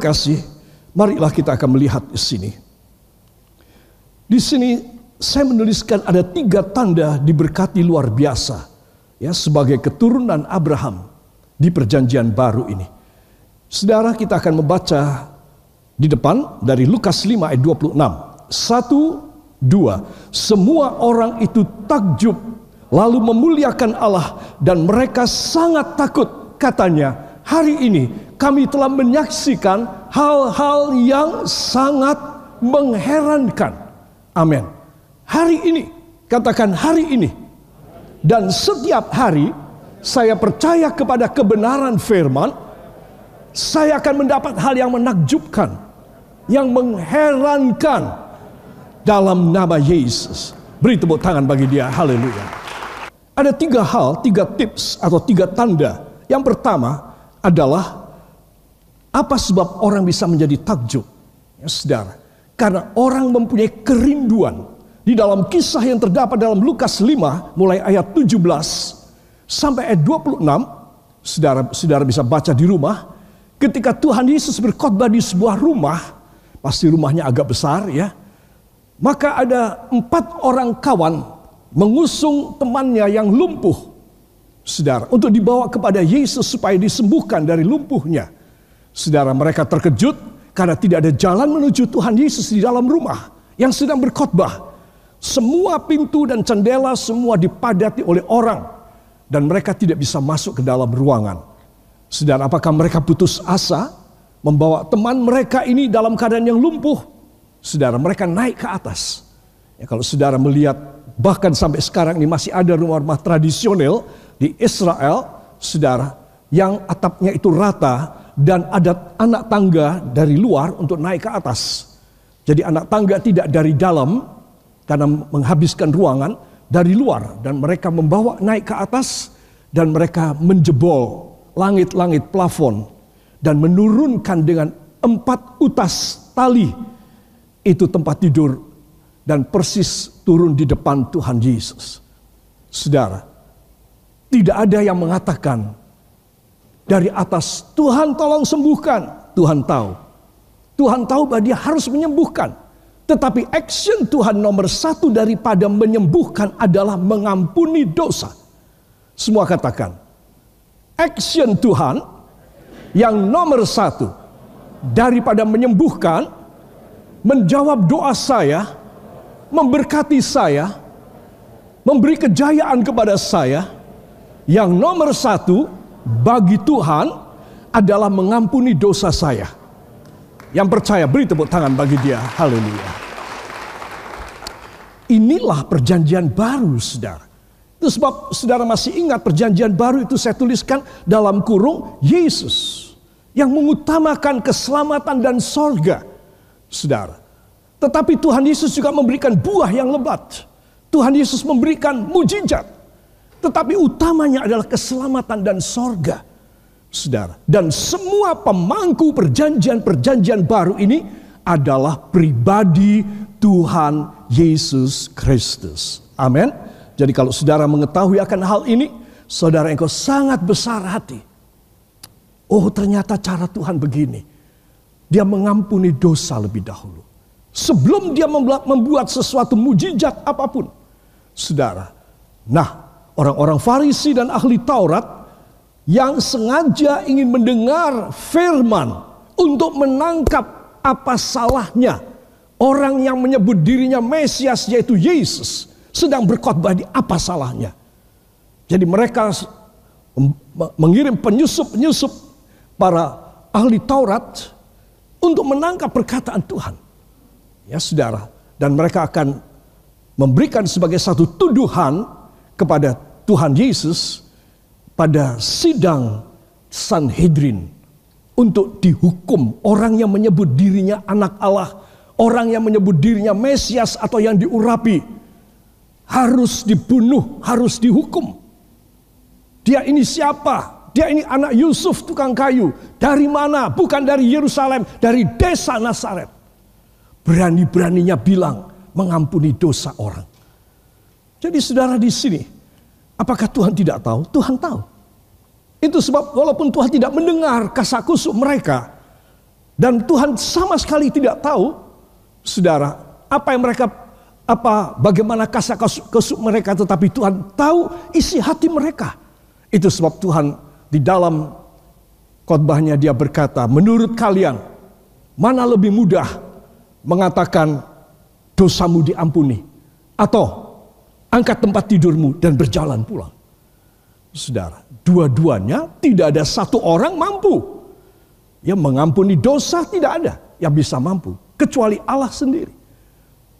Kekasih, marilah kita akan melihat di sini. Di sini saya menuliskan ada tiga tanda diberkati luar biasa ya sebagai keturunan Abraham di perjanjian baru ini. Saudara kita akan membaca di depan dari Lukas 5 ayat 26. Satu, dua. Semua orang itu takjub lalu memuliakan Allah dan mereka sangat takut katanya hari ini kami telah menyaksikan hal-hal yang sangat mengherankan. Amin. Hari ini katakan hari ini. Dan setiap hari saya percaya kepada kebenaran firman saya akan mendapat hal yang menakjubkan yang mengherankan dalam nama Yesus. Beri tepuk tangan bagi dia. Haleluya. Ada tiga hal, tiga tips atau tiga tanda. Yang pertama adalah apa sebab orang bisa menjadi takjub? Ya, saudara, karena orang mempunyai kerinduan di dalam kisah yang terdapat dalam Lukas 5 mulai ayat 17 sampai ayat 26. Saudara, saudara bisa baca di rumah. Ketika Tuhan Yesus berkhotbah di sebuah rumah, pasti rumahnya agak besar ya. Maka ada empat orang kawan mengusung temannya yang lumpuh, saudara, untuk dibawa kepada Yesus supaya disembuhkan dari lumpuhnya. Saudara, mereka terkejut karena tidak ada jalan menuju Tuhan Yesus di dalam rumah yang sedang berkhotbah. Semua pintu dan jendela semua dipadati oleh orang dan mereka tidak bisa masuk ke dalam ruangan. Saudara, apakah mereka putus asa membawa teman mereka ini dalam keadaan yang lumpuh? Saudara, mereka naik ke atas. Ya, kalau saudara melihat Bahkan sampai sekarang ini masih ada rumah-rumah tradisional di Israel, saudara, yang atapnya itu rata dan ada anak tangga dari luar untuk naik ke atas. Jadi anak tangga tidak dari dalam karena menghabiskan ruangan dari luar dan mereka membawa naik ke atas dan mereka menjebol langit-langit plafon dan menurunkan dengan empat utas tali itu tempat tidur dan persis turun di depan Tuhan Yesus. Saudara, tidak ada yang mengatakan dari atas Tuhan tolong sembuhkan. Tuhan tahu. Tuhan tahu bahwa dia harus menyembuhkan. Tetapi action Tuhan nomor satu daripada menyembuhkan adalah mengampuni dosa. Semua katakan. Action Tuhan yang nomor satu daripada menyembuhkan, menjawab doa saya, memberkati saya, memberi kejayaan kepada saya, yang nomor satu bagi Tuhan adalah mengampuni dosa saya. Yang percaya beri tepuk tangan bagi dia. Haleluya. Inilah perjanjian baru saudara. Itu sebab saudara masih ingat perjanjian baru itu saya tuliskan dalam kurung Yesus. Yang mengutamakan keselamatan dan sorga. Saudara. Tetapi Tuhan Yesus juga memberikan buah yang lebat. Tuhan Yesus memberikan mujizat. Tetapi utamanya adalah keselamatan dan sorga. Saudara. Dan semua pemangku perjanjian-perjanjian baru ini adalah pribadi Tuhan Yesus Kristus. Amin. Jadi kalau saudara mengetahui akan hal ini, saudara engkau sangat besar hati. Oh ternyata cara Tuhan begini. Dia mengampuni dosa lebih dahulu. Sebelum dia membuat sesuatu mujizat apa pun. Saudara. Nah, orang-orang Farisi dan ahli Taurat yang sengaja ingin mendengar firman untuk menangkap apa salahnya orang yang menyebut dirinya Mesias yaitu Yesus sedang berkhotbah di apa salahnya. Jadi mereka mengirim penyusup-penyusup para ahli Taurat untuk menangkap perkataan Tuhan. Ya saudara. Dan mereka akan memberikan sebagai satu tuduhan kepada Tuhan Yesus pada sidang Sanhedrin untuk dihukum orang yang menyebut dirinya anak Allah, orang yang menyebut dirinya Mesias atau yang diurapi harus dibunuh, harus dihukum. Dia ini siapa? Dia ini anak Yusuf tukang kayu. Dari mana? Bukan dari Yerusalem, dari desa Nazaret berani-beraninya bilang mengampuni dosa orang. Jadi saudara di sini, apakah Tuhan tidak tahu? Tuhan tahu. Itu sebab walaupun Tuhan tidak mendengar kasakusuk mereka, Dan Tuhan sama sekali tidak tahu, saudara, apa yang mereka apa bagaimana kasar kesuk mereka tetapi Tuhan tahu isi hati mereka. Itu sebab Tuhan di dalam khotbahnya dia berkata, menurut kalian mana lebih mudah mengatakan dosamu diampuni atau angkat tempat tidurmu dan berjalan pulang. Saudara, dua-duanya tidak ada satu orang mampu. Yang mengampuni dosa tidak ada yang bisa mampu kecuali Allah sendiri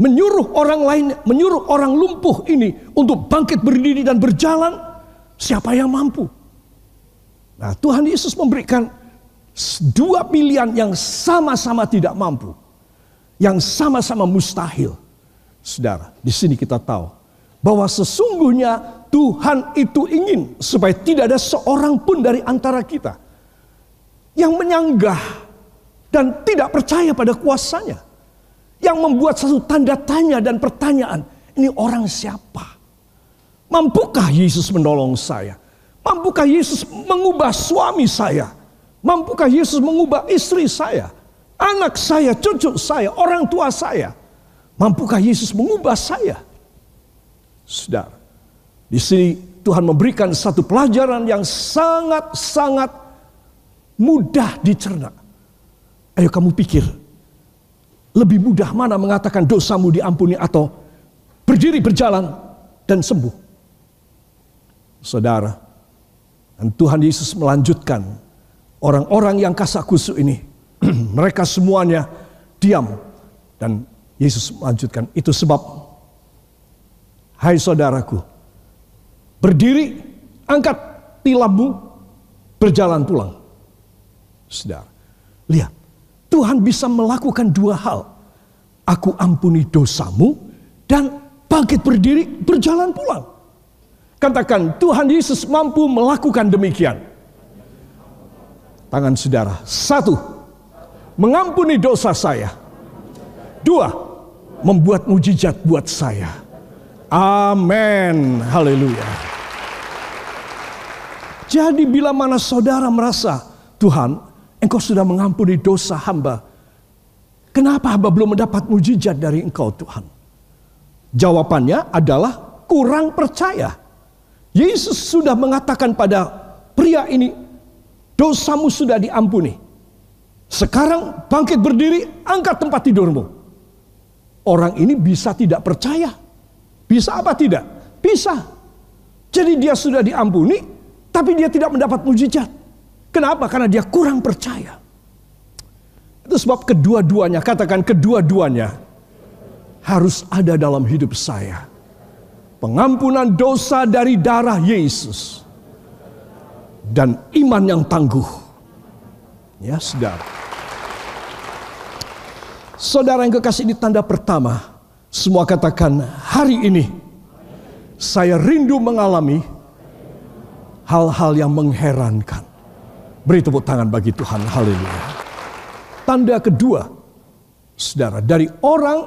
menyuruh orang lain, menyuruh orang lumpuh ini untuk bangkit berdiri dan berjalan, siapa yang mampu? Nah, Tuhan Yesus memberikan dua pilihan yang sama-sama tidak mampu, yang sama-sama mustahil. Saudara, di sini kita tahu bahwa sesungguhnya Tuhan itu ingin supaya tidak ada seorang pun dari antara kita yang menyanggah dan tidak percaya pada kuasanya yang membuat satu tanda tanya dan pertanyaan, ini orang siapa? Mampukah Yesus menolong saya? Mampukah Yesus mengubah suami saya? Mampukah Yesus mengubah istri saya? Anak saya, cucu saya, orang tua saya? Mampukah Yesus mengubah saya? Saudara, di sini Tuhan memberikan satu pelajaran yang sangat-sangat mudah dicerna. Ayo kamu pikir, lebih mudah mana mengatakan dosamu diampuni atau berdiri berjalan dan sembuh. Saudara, dan Tuhan Yesus melanjutkan orang-orang yang kasak kusuk ini. mereka semuanya diam. Dan Yesus melanjutkan, itu sebab, hai saudaraku, berdiri, angkat tilammu, berjalan pulang. Saudara, lihat Tuhan bisa melakukan dua hal. Aku ampuni dosamu dan bangkit berdiri berjalan pulang. Katakan Tuhan Yesus mampu melakukan demikian. Tangan saudara. Satu, mengampuni dosa saya. Dua, membuat mujizat buat saya. Amin. Haleluya. Jadi bila mana saudara merasa Tuhan Engkau sudah mengampuni dosa hamba. Kenapa hamba belum mendapat mujizat dari engkau Tuhan? Jawabannya adalah kurang percaya. Yesus sudah mengatakan pada pria ini, dosamu sudah diampuni. Sekarang bangkit berdiri, angkat tempat tidurmu. Orang ini bisa tidak percaya. Bisa apa tidak? Bisa. Jadi dia sudah diampuni, tapi dia tidak mendapat mujizat. Kenapa? Karena dia kurang percaya. Itu sebab kedua-duanya, katakan kedua-duanya harus ada dalam hidup saya. Pengampunan dosa dari darah Yesus. Dan iman yang tangguh. Ya, saudara. Saudara yang kekasih ini tanda pertama. Semua katakan hari ini saya rindu mengalami hal-hal yang mengherankan. Beri tepuk tangan bagi Tuhan. Haleluya. Tanda kedua, saudara, dari orang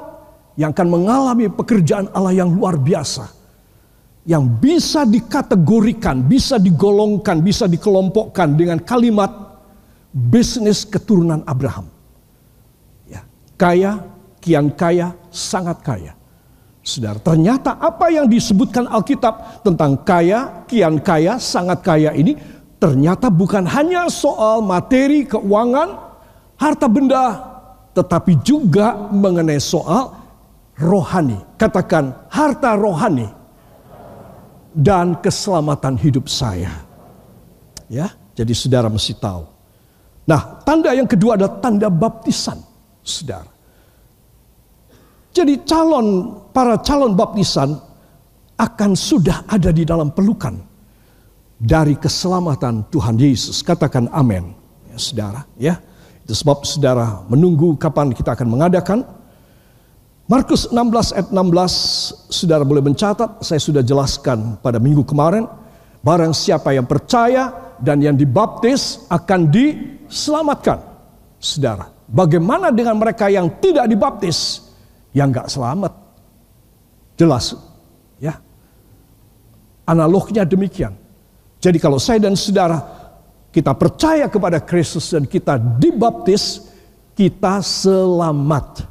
yang akan mengalami pekerjaan Allah yang luar biasa. Yang bisa dikategorikan, bisa digolongkan, bisa dikelompokkan dengan kalimat bisnis keturunan Abraham. Ya, kaya, kian kaya, sangat kaya. Saudara, ternyata apa yang disebutkan Alkitab tentang kaya, kian kaya, sangat kaya ini ternyata bukan hanya soal materi, keuangan, harta benda, tetapi juga mengenai soal rohani. Katakan harta rohani dan keselamatan hidup saya. Ya, jadi saudara mesti tahu. Nah, tanda yang kedua adalah tanda baptisan, saudara. Jadi calon para calon baptisan akan sudah ada di dalam pelukan dari keselamatan Tuhan Yesus. Katakan amin. Ya, saudara, ya. Itu sebab saudara menunggu kapan kita akan mengadakan. Markus 16 ayat 16, saudara boleh mencatat, saya sudah jelaskan pada minggu kemarin. Barang siapa yang percaya dan yang dibaptis akan diselamatkan. Saudara, bagaimana dengan mereka yang tidak dibaptis? Yang gak selamat. Jelas, ya. Analognya demikian. Jadi kalau saya dan saudara kita percaya kepada Kristus dan kita dibaptis, kita selamat.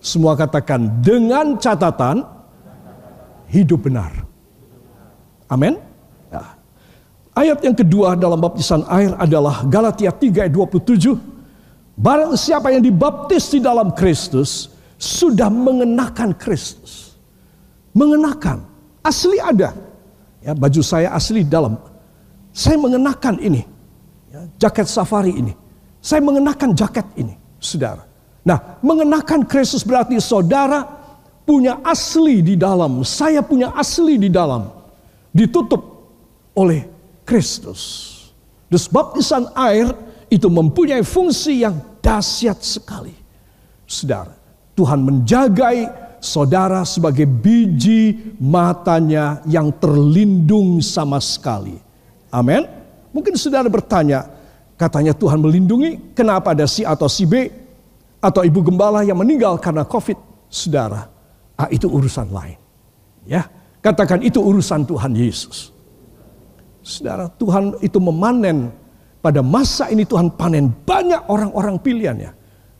Semua katakan dengan catatan hidup benar. Amin. Ya. Ayat yang kedua dalam baptisan air adalah Galatia 3 ayat 27. Barang siapa yang dibaptis di dalam Kristus sudah mengenakan Kristus. Mengenakan. Asli ada. Ya, baju saya asli dalam. Saya mengenakan ini. Ya, jaket safari ini. Saya mengenakan jaket ini, saudara. Nah, mengenakan Kristus berarti saudara punya asli di dalam. Saya punya asli di dalam. Ditutup oleh Kristus. Dus baptisan air itu mempunyai fungsi yang dahsyat sekali. Saudara, Tuhan menjagai saudara sebagai biji matanya yang terlindung sama sekali. Amin. Mungkin saudara bertanya, katanya Tuhan melindungi, kenapa ada si atau si B atau ibu gembala yang meninggal karena COVID, saudara? Ah, itu urusan lain. Ya, katakan itu urusan Tuhan Yesus. Saudara, Tuhan itu memanen pada masa ini Tuhan panen banyak orang-orang pilihannya.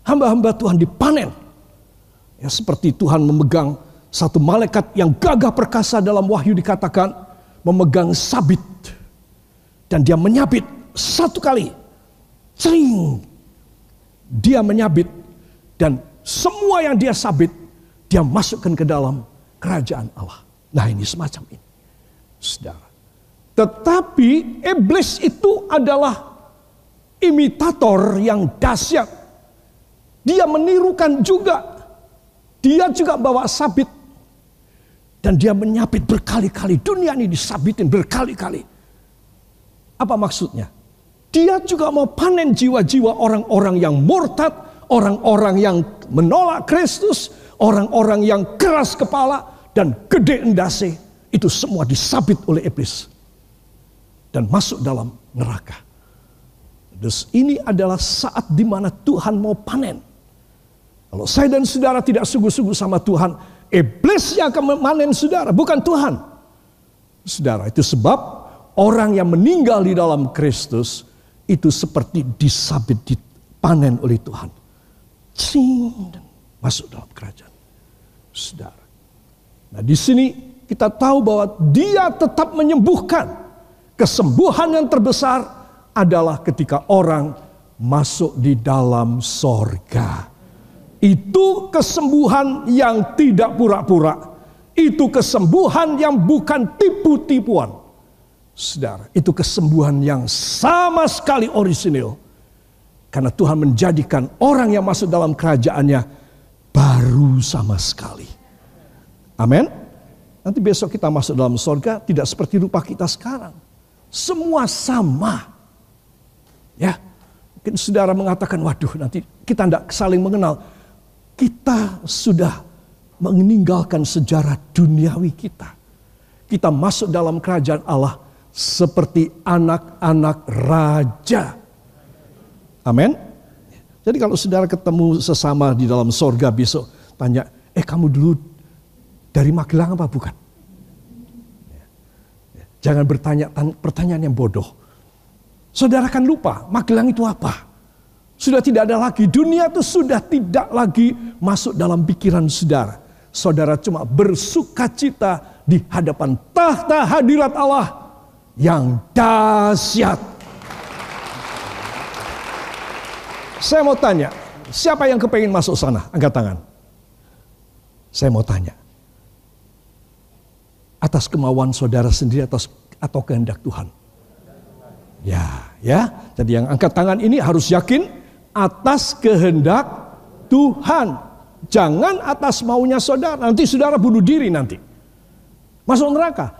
Hamba-hamba Tuhan dipanen. Ya, seperti Tuhan memegang satu malaikat yang gagah perkasa dalam wahyu dikatakan memegang sabit dan dia menyabit satu kali. Sering dia menyabit dan semua yang dia sabit dia masukkan ke dalam kerajaan Allah. Nah ini semacam ini. Saudara. Tetapi iblis itu adalah imitator yang dahsyat. Dia menirukan juga. Dia juga bawa sabit. Dan dia menyabit berkali-kali. Dunia ini disabitin berkali-kali. Apa maksudnya? Dia juga mau panen jiwa-jiwa orang-orang yang murtad, orang-orang yang menolak Kristus, orang-orang yang keras kepala dan gede endase. Itu semua disabit oleh iblis dan masuk dalam neraka. Terus ini adalah saat di mana Tuhan mau panen. Kalau saya dan saudara tidak sungguh-sungguh sama Tuhan, iblis yang akan memanen saudara, bukan Tuhan. Saudara, itu sebab orang yang meninggal di dalam Kristus itu seperti disabit, dipanen oleh Tuhan. Cing, masuk dalam kerajaan. Saudara. Nah di sini kita tahu bahwa dia tetap menyembuhkan. Kesembuhan yang terbesar adalah ketika orang masuk di dalam sorga. Itu kesembuhan yang tidak pura-pura. Itu kesembuhan yang bukan tipu-tipuan. Saudara, itu kesembuhan yang sama sekali orisinil. Karena Tuhan menjadikan orang yang masuk dalam kerajaannya baru sama sekali. Amin. Nanti besok kita masuk dalam sorga tidak seperti rupa kita sekarang. Semua sama. Ya, mungkin saudara mengatakan, waduh nanti kita tidak saling mengenal. Kita sudah meninggalkan sejarah duniawi kita. Kita masuk dalam kerajaan Allah seperti anak-anak raja. Amin. Jadi kalau saudara ketemu sesama di dalam sorga besok, tanya, eh kamu dulu dari Magelang apa bukan? Jangan bertanya pertanyaan yang bodoh. Saudara kan lupa, Magelang itu apa? Sudah tidak ada lagi, dunia itu sudah tidak lagi masuk dalam pikiran saudara. Saudara cuma bersuka cita di hadapan tahta hadirat Allah yang dahsyat. Saya mau tanya, siapa yang kepengen masuk sana? Angkat tangan. Saya mau tanya, atas kemauan saudara sendiri atas atau kehendak Tuhan. Ya, ya. Jadi yang angkat tangan ini harus yakin atas kehendak Tuhan. Jangan atas maunya saudara. Nanti saudara bunuh diri nanti. Masuk neraka.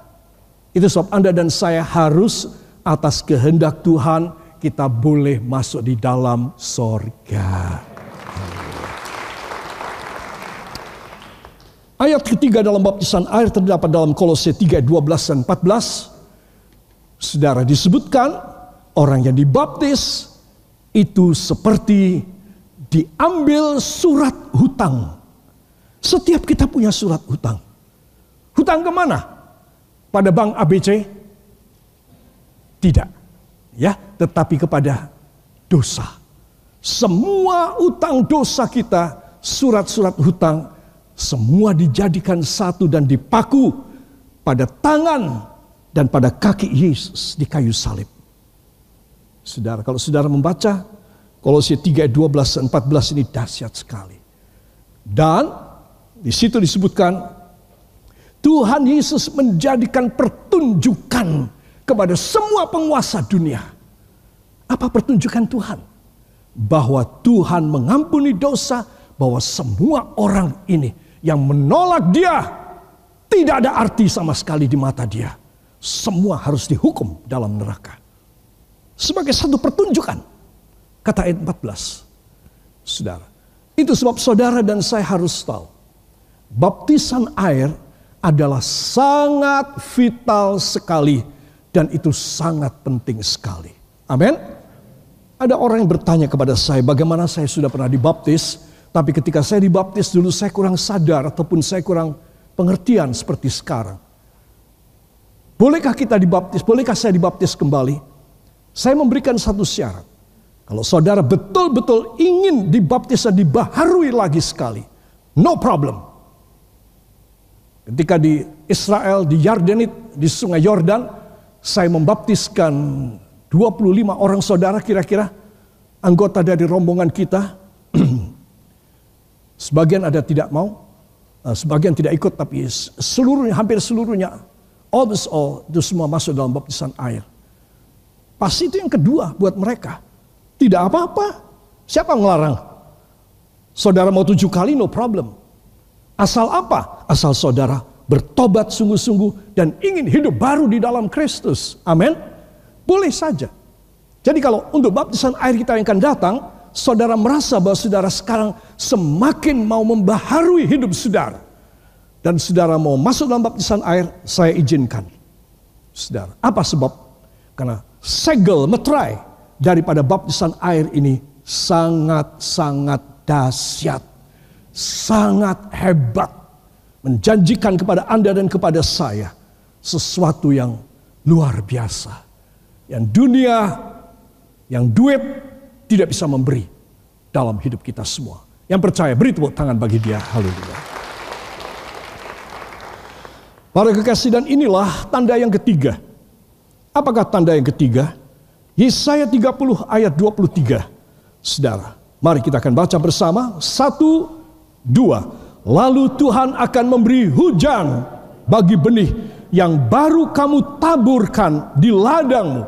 Itu sebab Anda dan saya harus atas kehendak Tuhan kita boleh masuk di dalam sorga. Ayat ketiga dalam baptisan air terdapat dalam Kolose 3, 12 dan 14. Saudara disebutkan orang yang dibaptis itu seperti diambil surat hutang. Setiap kita punya surat hutang. Hutang ke mana? Pada bank ABC? Tidak. Ya, tetapi kepada dosa. Semua utang dosa kita, surat-surat hutang, semua dijadikan satu dan dipaku pada tangan dan pada kaki Yesus di kayu salib. Saudara, kalau saudara membaca Kolose 3 ayat 12 14 ini dahsyat sekali. Dan di situ disebutkan Tuhan Yesus menjadikan pertunjukan kepada semua penguasa dunia. Apa pertunjukan Tuhan? Bahwa Tuhan mengampuni dosa, bahwa semua orang ini yang menolak dia tidak ada arti sama sekali di mata dia. Semua harus dihukum dalam neraka. Sebagai satu pertunjukan. Kata ayat 14. Saudara. Itu sebab saudara dan saya harus tahu. Baptisan air adalah sangat vital sekali. Dan itu sangat penting sekali. Amin. Ada orang yang bertanya kepada saya bagaimana saya sudah pernah dibaptis. Tapi ketika saya dibaptis dulu saya kurang sadar ataupun saya kurang pengertian seperti sekarang. Bolehkah kita dibaptis? Bolehkah saya dibaptis kembali? Saya memberikan satu syarat. Kalau saudara betul-betul ingin dibaptis dan dibaharui lagi sekali, no problem. Ketika di Israel, di Yardenit, di sungai Yordan, saya membaptiskan 25 orang saudara kira-kira, anggota dari rombongan kita. Sebagian ada tidak mau, eh, sebagian tidak ikut, tapi seluruhnya, hampir seluruhnya, almost all, itu semua masuk dalam baptisan air. Pasti itu yang kedua buat mereka. Tidak apa-apa. Siapa yang melarang? Saudara mau tujuh kali, no problem. Asal apa? Asal saudara bertobat sungguh-sungguh dan ingin hidup baru di dalam Kristus. Amin. Boleh saja. Jadi kalau untuk baptisan air kita yang akan datang, saudara merasa bahwa saudara sekarang semakin mau membaharui hidup saudara. Dan saudara mau masuk dalam baptisan air, saya izinkan. Saudara, apa sebab? Karena segel, metrai daripada baptisan air ini sangat-sangat dahsyat sangat hebat menjanjikan kepada Anda dan kepada saya sesuatu yang luar biasa. Yang dunia, yang duit tidak bisa memberi dalam hidup kita semua. Yang percaya beri tepuk tangan bagi dia. Haleluya. Para kekasih dan inilah tanda yang ketiga. Apakah tanda yang ketiga? Yesaya 30 ayat 23. Saudara, mari kita akan baca bersama. Satu, Dua, lalu Tuhan akan memberi hujan bagi benih yang baru kamu taburkan di ladangmu.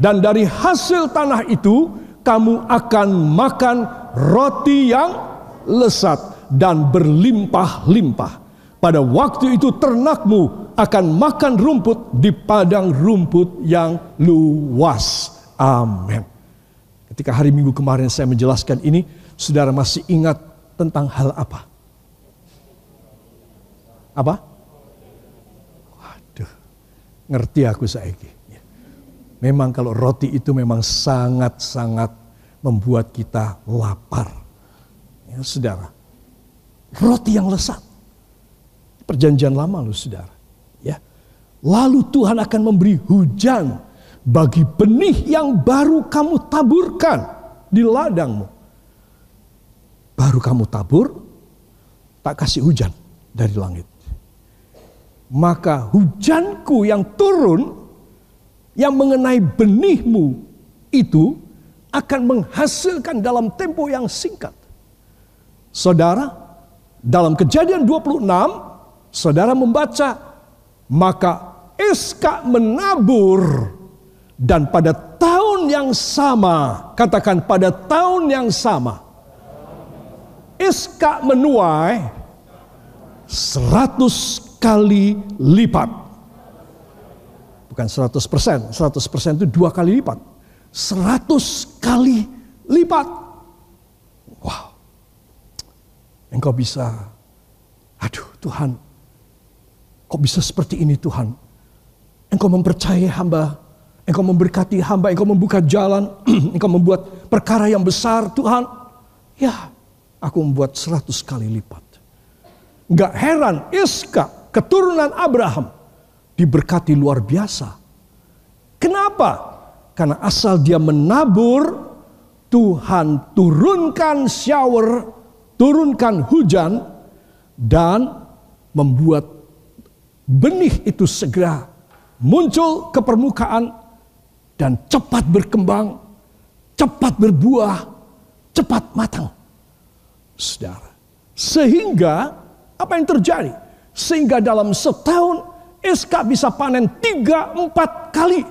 Dan dari hasil tanah itu kamu akan makan roti yang lesat dan berlimpah-limpah. Pada waktu itu ternakmu akan makan rumput di padang rumput yang luas. Amin. Ketika hari Minggu kemarin saya menjelaskan ini, saudara masih ingat tentang hal apa? Apa? Waduh, ngerti aku saiki. Memang kalau roti itu memang sangat-sangat membuat kita lapar. Ya, saudara, roti yang lesat. Perjanjian lama loh saudara. Lalu Tuhan akan memberi hujan bagi benih yang baru kamu taburkan di ladangmu baru kamu tabur, tak kasih hujan dari langit. Maka hujanku yang turun, yang mengenai benihmu itu akan menghasilkan dalam tempo yang singkat. Saudara, dalam kejadian 26, saudara membaca, maka Iska menabur dan pada tahun yang sama, katakan pada tahun yang sama, Iska menuai seratus kali lipat. Bukan seratus persen, seratus persen itu dua kali lipat. Seratus kali lipat. Wow. Engkau bisa, aduh Tuhan, kok bisa seperti ini Tuhan? Engkau mempercayai hamba, engkau memberkati hamba, engkau membuka jalan, engkau membuat perkara yang besar Tuhan. Ya, aku membuat seratus kali lipat. Gak heran Iska, keturunan Abraham, diberkati luar biasa. Kenapa? Karena asal dia menabur, Tuhan turunkan shower, turunkan hujan, dan membuat benih itu segera muncul ke permukaan dan cepat berkembang, cepat berbuah, cepat matang. Saudara, sehingga apa yang terjadi? Sehingga dalam setahun SK bisa panen tiga empat kali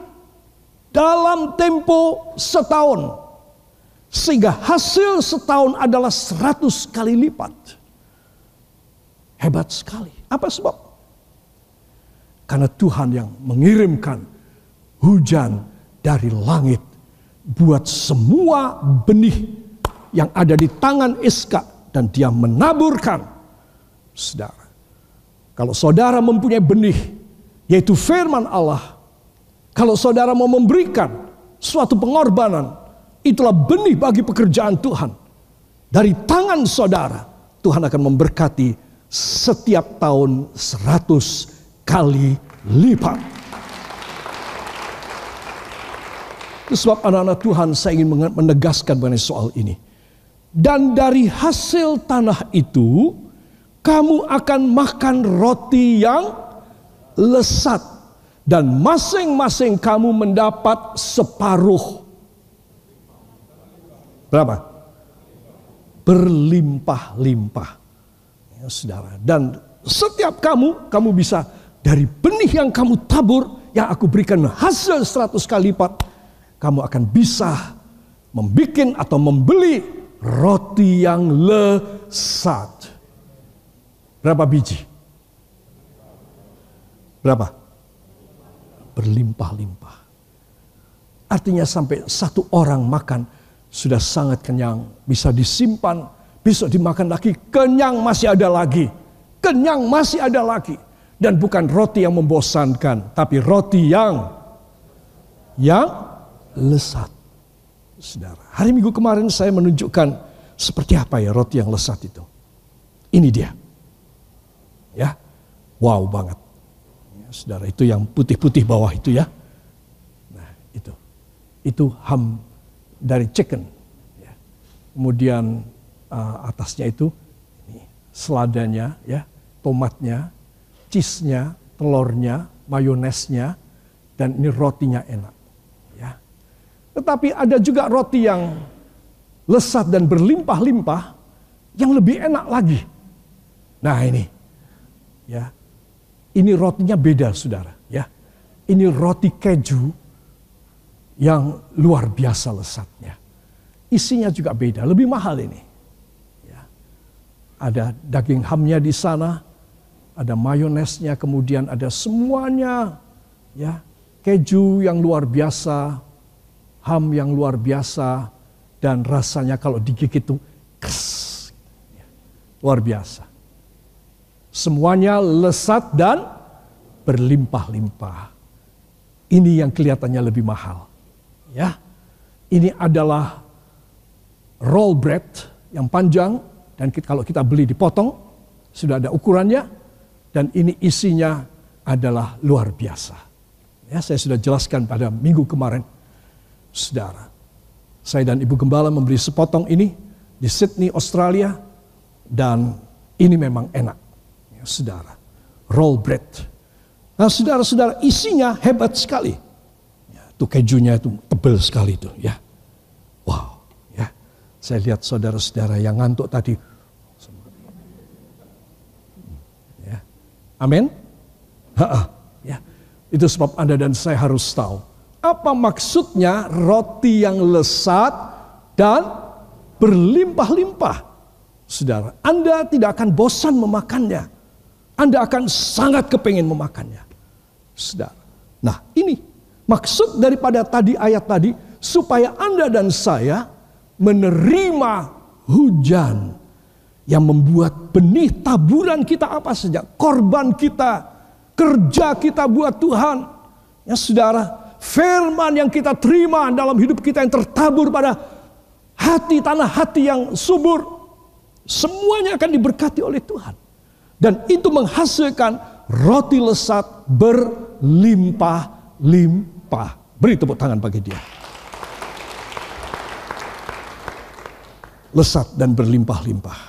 dalam tempo setahun. Sehingga hasil setahun adalah seratus kali lipat. Hebat sekali. Apa sebab? Karena Tuhan yang mengirimkan hujan dari langit buat semua benih yang ada di tangan Iska dan dia menaburkan. Saudara, kalau saudara mempunyai benih yaitu firman Allah, kalau saudara mau memberikan suatu pengorbanan, Itulah benih bagi pekerjaan Tuhan. Dari tangan saudara, Tuhan akan memberkati setiap tahun seratus kali lipat. Sebab anak-anak Tuhan saya ingin menegaskan mengenai soal ini. Dan dari hasil tanah itu, kamu akan makan roti yang lesat. Dan masing-masing kamu mendapat separuh Berapa? Berlimpah-limpah. Ya, saudara. Dan setiap kamu, kamu bisa dari benih yang kamu tabur, yang aku berikan hasil seratus kali lipat, kamu akan bisa membuat atau membeli roti yang lesat. Berapa biji? Berapa? Berlimpah-limpah. Artinya sampai satu orang makan sudah sangat kenyang, bisa disimpan, besok dimakan lagi, kenyang masih ada lagi. Kenyang masih ada lagi. Dan bukan roti yang membosankan, tapi roti yang yang lesat. Saudara, hari Minggu kemarin saya menunjukkan seperti apa ya roti yang lesat itu. Ini dia. Ya. Wow banget. Ya, saudara, itu yang putih-putih bawah itu ya. Nah, itu. Itu ham dari chicken. Ya. Kemudian uh, atasnya itu ini, seladanya, ya, tomatnya, cheese-nya, telurnya, mayonesnya, dan ini rotinya enak. Ya. Tetapi ada juga roti yang lesat dan berlimpah-limpah yang lebih enak lagi. Nah ini, ya, ini rotinya beda, saudara. Ya, ini roti keju yang luar biasa lesatnya. Isinya juga beda, lebih mahal ini. Ya. Ada daging hamnya di sana, ada mayonesnya, kemudian ada semuanya, ya keju yang luar biasa, ham yang luar biasa, dan rasanya kalau digigit itu kes, ya. luar biasa. Semuanya lesat dan berlimpah-limpah. Ini yang kelihatannya lebih mahal. Ya, ini adalah roll bread yang panjang dan kita, kalau kita beli dipotong sudah ada ukurannya dan ini isinya adalah luar biasa. Ya, saya sudah jelaskan pada minggu kemarin, saudara. Saya dan Ibu Gembala membeli sepotong ini di Sydney, Australia, dan ini memang enak, ya, saudara. Roll bread. Nah, saudara-saudara, isinya hebat sekali. Itu kejunya itu tebel sekali itu ya. Wow, ya. Saya lihat saudara-saudara yang ngantuk tadi. Ya. Amin. Ya. Itu sebab Anda dan saya harus tahu apa maksudnya roti yang lesat dan berlimpah-limpah. Saudara, Anda tidak akan bosan memakannya. Anda akan sangat kepingin memakannya. Saudara. Nah, ini Maksud daripada tadi ayat tadi supaya Anda dan saya menerima hujan yang membuat benih taburan kita apa saja, korban kita, kerja kita buat Tuhan. Ya saudara, firman yang kita terima dalam hidup kita yang tertabur pada hati tanah hati yang subur, semuanya akan diberkati oleh Tuhan. Dan itu menghasilkan roti lesat berlimpah-limpah. Beri tepuk tangan bagi dia. lesat dan berlimpah-limpah.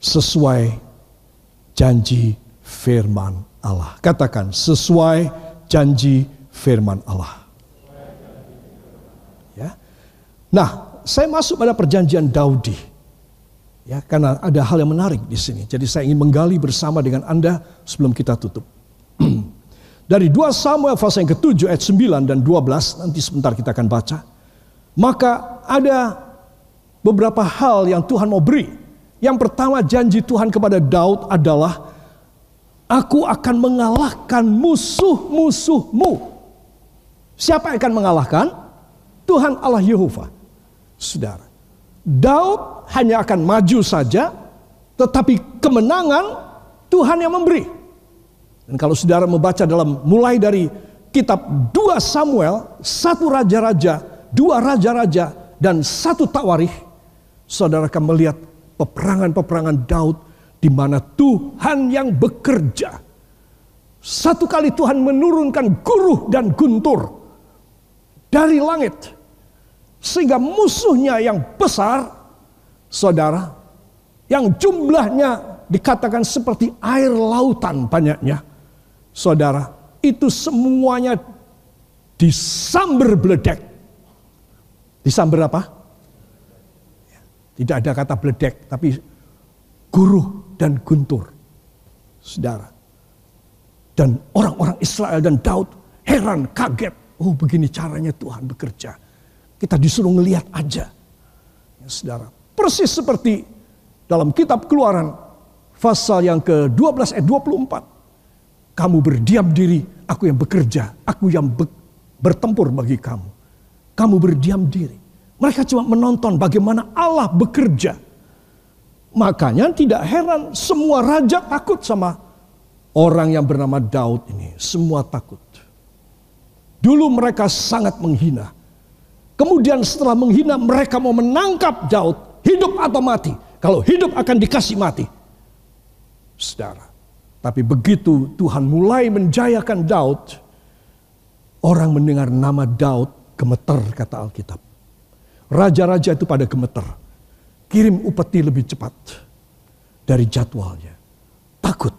Sesuai janji firman Allah. Katakan sesuai janji firman Allah. Ya. Nah, saya masuk pada perjanjian Daudi. Ya, karena ada hal yang menarik di sini. Jadi saya ingin menggali bersama dengan Anda sebelum kita tutup. Dari 2 Samuel pasal yang ke-7 ayat 9 dan 12 nanti sebentar kita akan baca. Maka ada beberapa hal yang Tuhan mau beri. Yang pertama janji Tuhan kepada Daud adalah Aku akan mengalahkan musuh-musuhmu. Siapa yang akan mengalahkan? Tuhan Allah Yehova. Saudara, Daud hanya akan maju saja, tetapi kemenangan Tuhan yang memberi. Dan kalau saudara membaca dalam mulai dari kitab 2 Samuel, satu raja-raja, dua raja-raja, dan satu tawarih, saudara akan melihat peperangan-peperangan Daud di mana Tuhan yang bekerja. Satu kali Tuhan menurunkan guruh dan guntur dari langit. Sehingga musuhnya yang besar, saudara, yang jumlahnya dikatakan seperti air lautan banyaknya. Saudara, itu semuanya disamber beledek. Disamber apa? Tidak ada kata beledek, tapi guru dan guntur. Saudara. Dan orang-orang Israel dan Daud heran, kaget. Oh begini caranya Tuhan bekerja. Kita disuruh ngelihat aja. Ya, saudara. Persis seperti dalam kitab keluaran pasal yang ke-12 ayat 24. Kamu berdiam diri, aku yang bekerja, aku yang be bertempur bagi kamu. Kamu berdiam diri. Mereka cuma menonton bagaimana Allah bekerja Makanya tidak heran semua raja takut sama orang yang bernama Daud ini. Semua takut. Dulu mereka sangat menghina. Kemudian setelah menghina mereka mau menangkap Daud. Hidup atau mati. Kalau hidup akan dikasih mati. Saudara. Tapi begitu Tuhan mulai menjayakan Daud. Orang mendengar nama Daud gemeter kata Alkitab. Raja-raja itu pada gemeter kirim upeti lebih cepat dari jadwalnya. Takut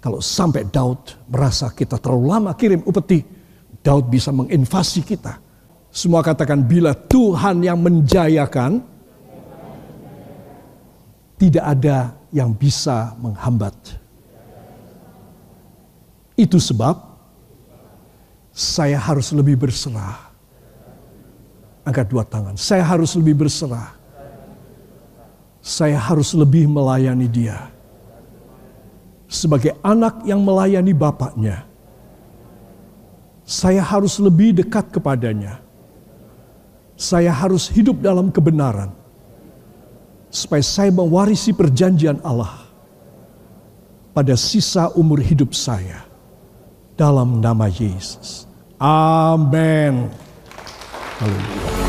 kalau sampai Daud merasa kita terlalu lama kirim upeti, Daud bisa menginvasi kita. Semua katakan bila Tuhan yang menjayakan, tidak ada yang bisa menghambat. Itu sebab saya harus lebih berserah. Angkat dua tangan. Saya harus lebih berserah saya harus lebih melayani dia. Sebagai anak yang melayani bapaknya, saya harus lebih dekat kepadanya. Saya harus hidup dalam kebenaran, supaya saya mewarisi perjanjian Allah pada sisa umur hidup saya. Dalam nama Yesus. Amin. Haleluya.